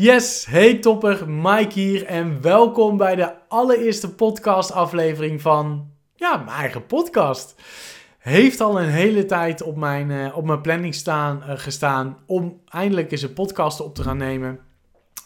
Yes, hey topper, Mike hier en welkom bij de allereerste podcast aflevering van ja, mijn eigen podcast. Heeft al een hele tijd op mijn, uh, op mijn planning staan, uh, gestaan om eindelijk eens een podcast op te gaan nemen.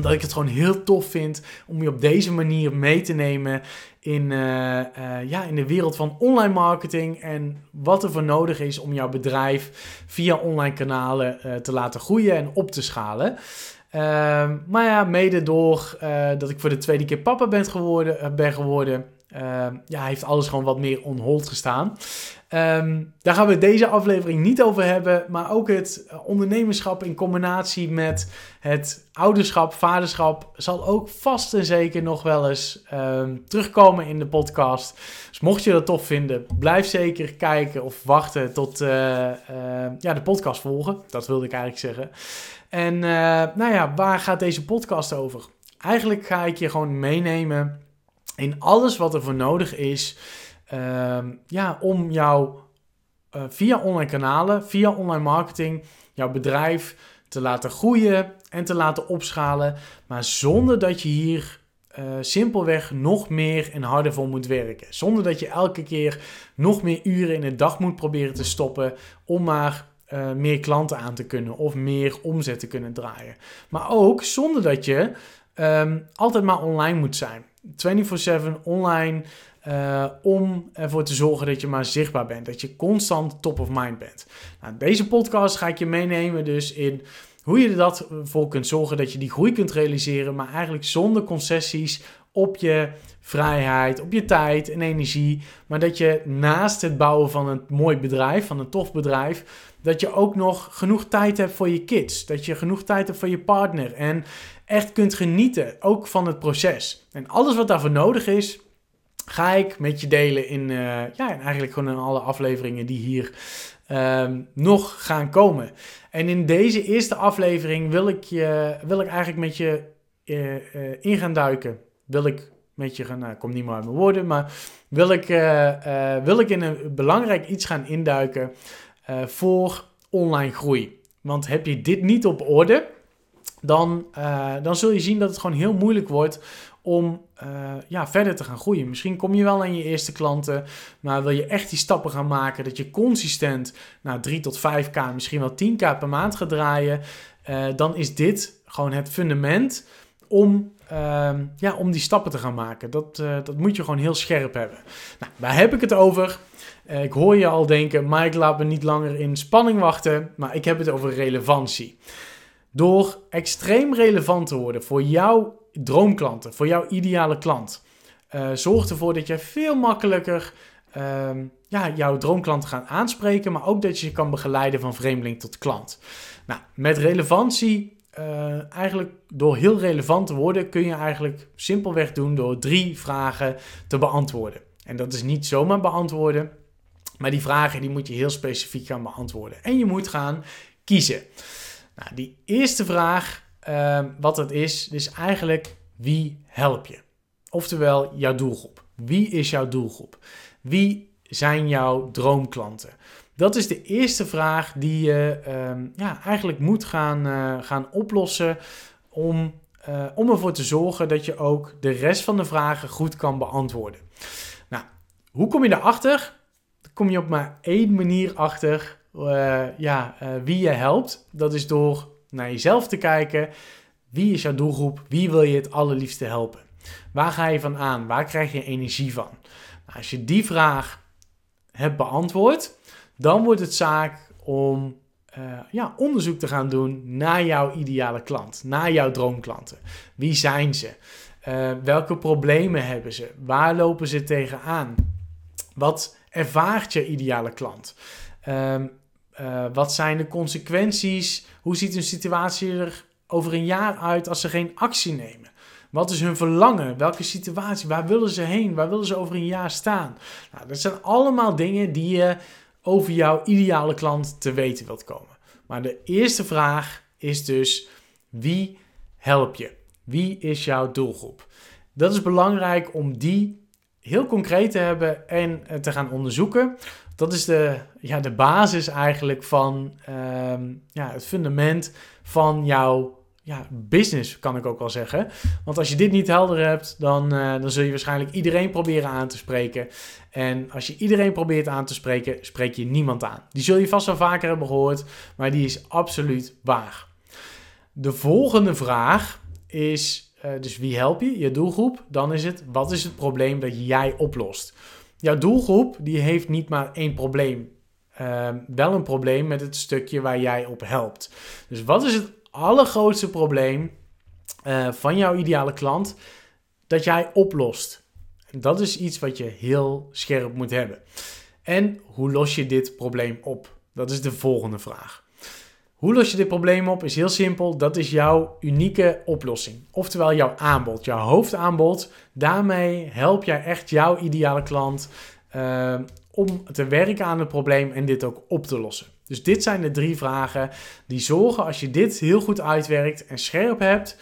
Dat ik het gewoon heel tof vind om je op deze manier mee te nemen in, uh, ja, in de wereld van online marketing. En wat er voor nodig is om jouw bedrijf via online kanalen te laten groeien en op te schalen. Ehm, maar ja, mede door uh, dat ik voor de tweede keer papa ben geworden, ben geworden uh, ja, heeft alles gewoon wat meer on hold gestaan. Um, daar gaan we deze aflevering niet over hebben, maar ook het ondernemerschap in combinatie met het ouderschap, vaderschap, zal ook vast en zeker nog wel eens terugkomen in de podcast. Dus mocht je dat tof vinden, blijf zeker kijken of wachten tot ja, de podcast volgen. Dat wilde ik eigenlijk zeggen. En uh, nou ja, waar gaat deze podcast over? Eigenlijk ga ik je gewoon meenemen in alles wat er voor nodig is uh, ja, om jou uh, via online kanalen, via online marketing, jouw bedrijf te laten groeien en te laten opschalen. Maar zonder dat je hier uh, simpelweg nog meer en harder voor moet werken. Zonder dat je elke keer nog meer uren in de dag moet proberen te stoppen om maar uh, meer klanten aan te kunnen of meer omzet te kunnen draaien. Maar ook zonder dat je um, altijd maar online moet zijn. 24/7 online uh, om ervoor te zorgen dat je maar zichtbaar bent. Dat je constant top of mind bent. Nou, deze podcast ga ik je meenemen dus in hoe je er dat voor kunt zorgen dat je die groei kunt realiseren, maar eigenlijk zonder concessies op je vrijheid, op je tijd en energie. Maar dat je naast het bouwen van een mooi bedrijf, van een tof bedrijf, dat je ook nog genoeg tijd hebt voor je kids. Dat je genoeg tijd hebt voor je partner. En echt kunt genieten, ook van het proces. En alles wat daarvoor nodig is, ga ik met je delen in, uh, ja, en eigenlijk gewoon in alle afleveringen die hier um, nog gaan komen. En in deze eerste aflevering wil ik, je, wil ik eigenlijk met je uh, in gaan duiken. Wil ik met je gaan, nou, kom niet meer uit mijn woorden, maar wil ik, wil ik in een belangrijk iets gaan induiken uh, voor online groei. Want heb je dit niet op orde, dan, uh, dan zul je zien dat het gewoon heel moeilijk wordt om uh, ja, verder te gaan groeien. Misschien kom je wel aan je eerste klanten, maar wil je echt die stappen gaan maken, dat je consistent naar 3 tot 5k, misschien wel 10k per maand gaat draaien, dan is dit gewoon het fundament om, ja, om die stappen te gaan maken. Dat, dat moet je gewoon heel scherp hebben. Nou, waar heb ik het over? Uh, ik hoor je al denken, Mike, laat me niet langer in spanning wachten, maar ik heb het over relevantie. Door extreem relevant te worden voor jouw droomklanten, voor jouw ideale klant, uh, zorgt ervoor dat je veel makkelijker uh, ja, jouw droomklanten gaat aanspreken, maar ook dat je je kan begeleiden van vreemdeling tot klant. Nou, met relevantie, uh, eigenlijk door heel relevant te worden, kun je eigenlijk simpelweg doen door drie vragen te beantwoorden. En dat is niet zomaar beantwoorden. Maar die vragen die moet je heel specifiek gaan beantwoorden. En je moet gaan kiezen. Nou, die eerste vraag, uh, wat het is, is eigenlijk wie help je? Oftewel jouw doelgroep. Wie is jouw doelgroep? Wie zijn jouw droomklanten? Dat is de eerste vraag die je uh, ja, eigenlijk moet gaan, uh, gaan oplossen om, uh, om ervoor te zorgen dat je ook de rest van de vragen goed kan beantwoorden. Nou, hoe kom je daarachter? kom je op maar één manier achter uh, ja, wie je helpt. Dat is door naar jezelf te kijken. Wie is jouw doelgroep? Wie wil je het allerliefste helpen? Waar ga je van aan? Waar krijg je energie van? Nou, als je die vraag hebt beantwoord, dan wordt het zaak om uh, ja, onderzoek te gaan doen naar jouw ideale klant, naar jouw droomklanten. Wie zijn ze? welke problemen hebben ze? Waar lopen ze tegenaan? Wat ervaart je ideale klant? Um, uh, wat zijn de consequenties? Hoe ziet een situatie er over een jaar uit als ze geen actie nemen? Wat is hun verlangen? Welke situatie? Waar willen ze heen? Waar willen ze over een jaar staan? Nou, dat zijn allemaal dingen die je over jouw ideale klant te weten wilt komen. Maar de eerste vraag is dus: wie help je? Wie is jouw doelgroep? Dat is belangrijk om die heel concreet te hebben en eh, te gaan onderzoeken. Dat is de, ja, de basis eigenlijk van um, ja, het fundament van jouw ja, business, kan ik ook wel zeggen. Want als je dit niet helder hebt, dan, uh, dan zul je waarschijnlijk iedereen proberen aan te spreken. En als je iedereen probeert aan te spreken, spreek je niemand aan. Die zul je vast wel vaker hebben gehoord, maar die is absoluut waar. De volgende vraag is, uh, dus wie help je? Je doelgroep. Dan is het, wat is het probleem dat jij oplost? Jouw doelgroep, die heeft niet maar één probleem. Uh, wel een probleem met het stukje waar jij op helpt. Dus wat is het allergrootste probleem uh, van jouw ideale klant dat jij oplost. En dat is iets wat je heel scherp moet hebben. En hoe los je dit probleem op? Dat is de volgende vraag. Hoe los je dit probleem op? Is heel simpel. Dat is jouw unieke oplossing. Oftewel jouw aanbod, jouw hoofdaanbod. Daarmee help jij echt jouw ideale klant uh, om te werken aan het probleem en dit ook op te lossen. Dus dit zijn de drie vragen die zorgen als je dit heel goed uitwerkt en scherp hebt,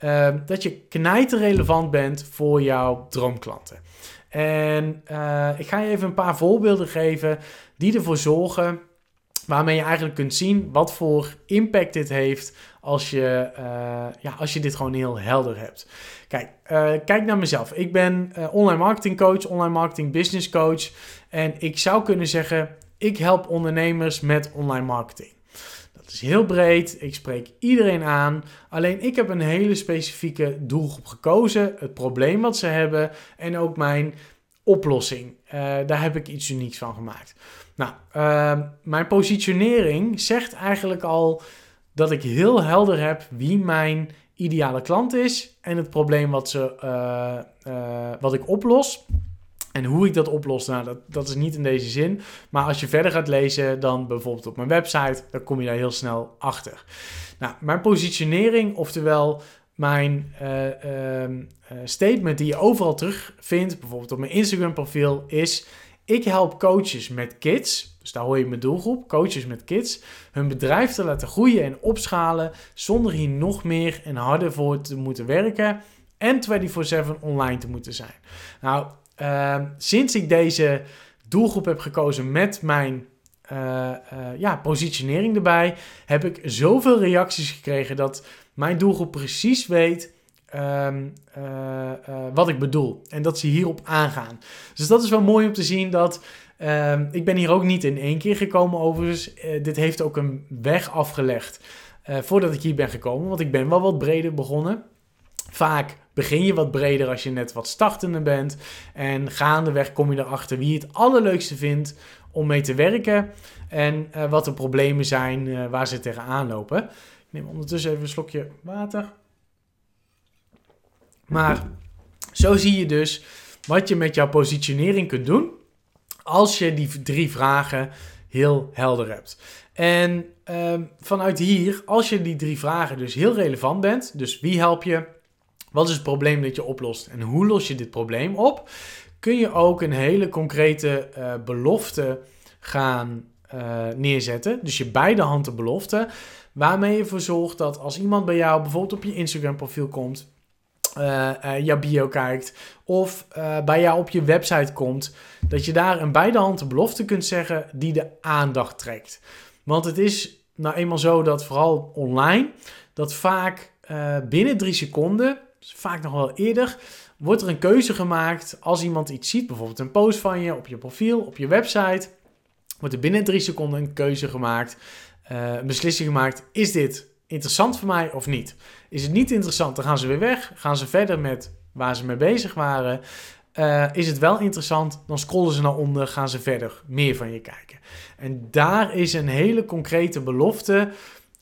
uh, dat je relevant bent voor jouw droomklanten. En uh, ik ga je even een paar voorbeelden geven die ervoor zorgen waarmee je eigenlijk kunt zien wat voor impact dit heeft als je, uh, ja, als je dit gewoon heel helder hebt. Kijk, uh, kijk naar mezelf. Ik ben online marketing coach, online marketing business coach. En ik zou kunnen zeggen, ik help ondernemers met online marketing. Dat is heel breed. Ik spreek iedereen aan. Alleen ik heb een hele specifieke doelgroep gekozen. Het probleem wat ze hebben en ook mijn oplossing. Uh, daar heb ik iets unieks van gemaakt. Nou, uh, mijn positionering zegt eigenlijk al dat ik heel helder heb wie mijn ideale klant is en het probleem wat, ze, uh, wat ik oplos. En hoe ik dat oplos, nou, dat, dat is niet in deze zin. Maar als je verder gaat lezen, dan bijvoorbeeld op mijn website, dan kom je daar heel snel achter. Nou, mijn positionering, oftewel mijn uh, uh, statement die je overal terugvindt, bijvoorbeeld op mijn Instagram profiel, is: ik help coaches met kids. Dus daar hoor je mijn doelgroep, coaches met kids, hun bedrijf te laten groeien en opschalen zonder hier nog meer en harder voor te moeten werken en 24/7 online te moeten zijn. Nou, uh, sinds ik deze doelgroep heb gekozen met mijn uh, uh, ja, positionering erbij, heb ik zoveel reacties gekregen dat mijn doelgroep precies weet um, wat ik bedoel. En dat ze hierop aangaan. Dus dat is wel mooi om te zien dat. Ehm, ik ben hier ook niet in één keer gekomen overigens. dit heeft ook een weg afgelegd voordat ik hier ben gekomen. Want ik ben wel wat breder begonnen. Vaak begin je wat breder als je net wat startender bent. En gaandeweg kom je erachter wie je het allerleukste vindt om mee te werken. En uh, wat de problemen zijn uh, waar ze tegenaan lopen. Ik neem ondertussen even een slokje water. Maar zo zie je dus wat je met jouw positionering kunt doen. Als je die drie vragen heel helder hebt. En uh, vanuit hier, als je die drie vragen dus heel relevant bent. Dus wie help je? Wat is het probleem dat je oplost en hoe los je dit probleem op? Kun je ook een hele concrete uh, belofte gaan uh, neerzetten. Dus je beide handen belofte. Waarmee je ervoor zorgt dat als iemand bij jou bijvoorbeeld op je Instagram profiel komt. Uh, jouw bio kijkt of bij jou op je website komt, dat je daar een beide handen belofte kunt zeggen die de aandacht trekt. Want het is nou eenmaal zo dat vooral online, dat vaak binnen drie seconden vaak nog wel eerder, wordt er een keuze gemaakt als iemand iets ziet, bijvoorbeeld een post van je op je profiel, op je website, wordt er binnen drie seconden een keuze gemaakt, uh, een beslissing gemaakt, is dit interessant voor mij of niet? Is het niet interessant, dan gaan ze weer weg, gaan ze verder met waar ze mee bezig waren. Uh, is het wel interessant, dan scrollen ze naar onder, gaan ze verder meer van je kijken. En daar is een hele concrete belofte,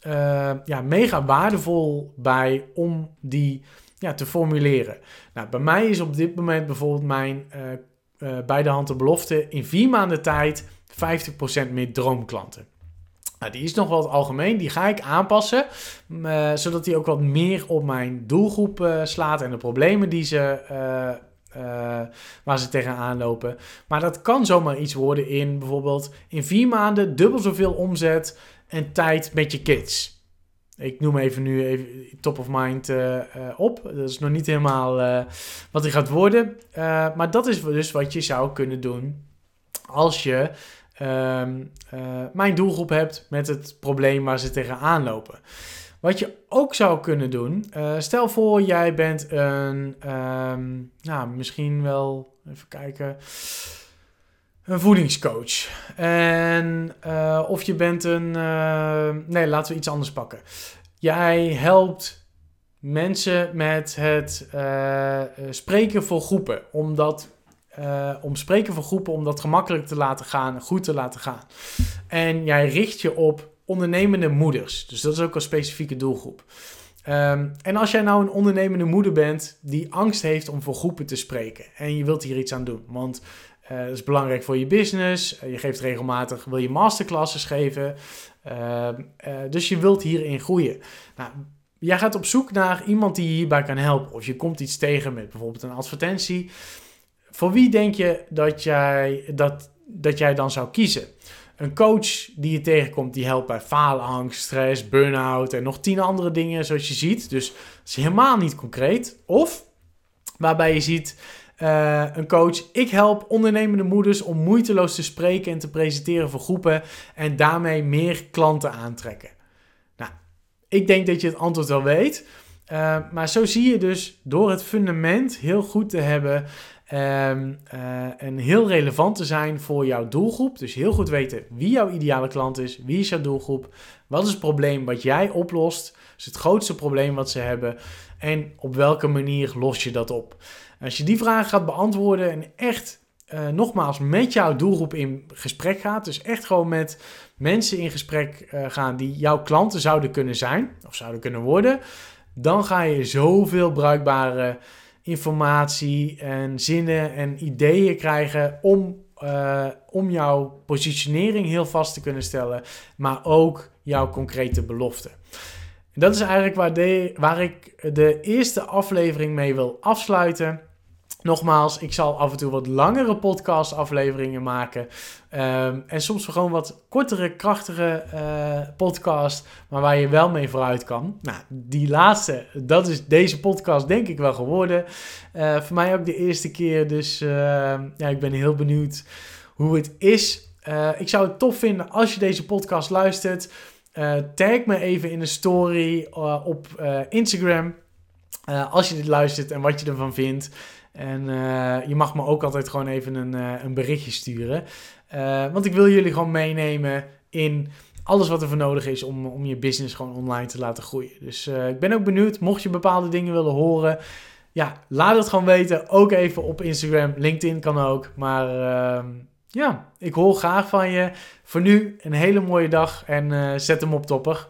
uh, ja, mega waardevol bij om die ja, te formuleren. Nou, bij mij is op dit moment bijvoorbeeld mijn uh, uh, bij de hand de belofte in vier maanden tijd 50% meer droomklanten. Nou, die is nog wat algemeen, die ga ik aanpassen, uh, zodat die ook wat meer op mijn doelgroep slaat en de problemen die ze, waar ze tegenaan lopen. Maar dat kan zomaar iets worden in bijvoorbeeld in vier maanden dubbel zoveel omzet en tijd met je kids. Ik noem even nu even top of mind uh, uh, op. Dat is nog niet helemaal uh, wat hij gaat worden. maar dat is dus wat je zou kunnen doen als je um, mijn doelgroep hebt met het probleem waar ze tegenaan lopen. Wat je ook zou kunnen doen, stel voor jij bent een, um, nou misschien wel, even kijken, een voedingscoach. En, uh, of je bent een, uh, nee laten we iets anders pakken. Jij helpt mensen met het spreken voor groepen, omdat om spreken voor groepen, om dat gemakkelijk te laten gaan, goed te laten gaan. En jij richt je op ondernemende moeders. Dus dat is ook een specifieke doelgroep. Um, en als jij nou een ondernemende moeder bent die angst heeft om voor groepen te spreken en je wilt hier iets aan doen, want uh, dat is belangrijk voor je business, uh, je geeft regelmatig, wil je masterclasses geven, uh, dus je wilt hierin groeien. Nou, jij gaat op zoek naar iemand die je hierbij kan helpen. Of je komt iets tegen met bijvoorbeeld een advertentie. Voor wie denk je dat jij, dat, dat jij dan zou kiezen? Een coach die je tegenkomt, die helpt bij faalangst, stress, burn-out en nog tien andere dingen zoals je ziet. Dus dat is helemaal niet concreet. Of waarbij je ziet uh, een coach, ik help ondernemende moeders om moeiteloos te spreken en te presenteren voor groepen en daarmee meer klanten aantrekken. Nou, ik denk dat je het antwoord wel weet. Uh, maar zo zie je dus door het fundament heel goed te hebben Um, en heel relevant te zijn voor jouw doelgroep. Dus heel goed weten wie jouw ideale klant is, wie is jouw doelgroep, wat is het probleem wat jij oplost, is het grootste probleem wat ze hebben en op welke manier los je dat op. Als je die vragen gaat beantwoorden en echt uh, nogmaals met jouw doelgroep in gesprek gaat, dus echt gewoon met mensen in gesprek uh, gaan die jouw klanten zouden kunnen zijn of zouden kunnen worden, dan ga je zoveel bruikbare informatie en zinnen en ideeën krijgen om, uh, om jouw positionering heel vast te kunnen stellen, maar ook jouw concrete belofte. En dat is eigenlijk waar, de, waar ik de eerste aflevering mee wil afsluiten. Nogmaals, ik zal af en toe wat langere podcast-afleveringen maken. Um, en soms gewoon wat kortere, krachtige uh, podcast, maar waar je wel mee vooruit kan. Nou, die laatste, dat is deze podcast denk ik wel geworden. Uh, voor mij ook de eerste keer, dus uh, ja, ik ben heel benieuwd hoe het is. ik zou het tof vinden als je deze podcast luistert. tag me even in een story op Instagram. als je dit luistert en wat je ervan vindt. En uh, je mag me ook altijd gewoon even een, uh, een berichtje sturen. Uh, want ik wil jullie gewoon meenemen in alles wat er voor nodig is om, om je business gewoon online te laten groeien. Dus ik ben ook benieuwd, mocht je bepaalde dingen willen horen, ja, laat het gewoon weten. Ook even op Instagram, LinkedIn kan ook. Maar ehm, ja, ik hoor graag van je. Voor nu een hele mooie dag en zet hem op topper.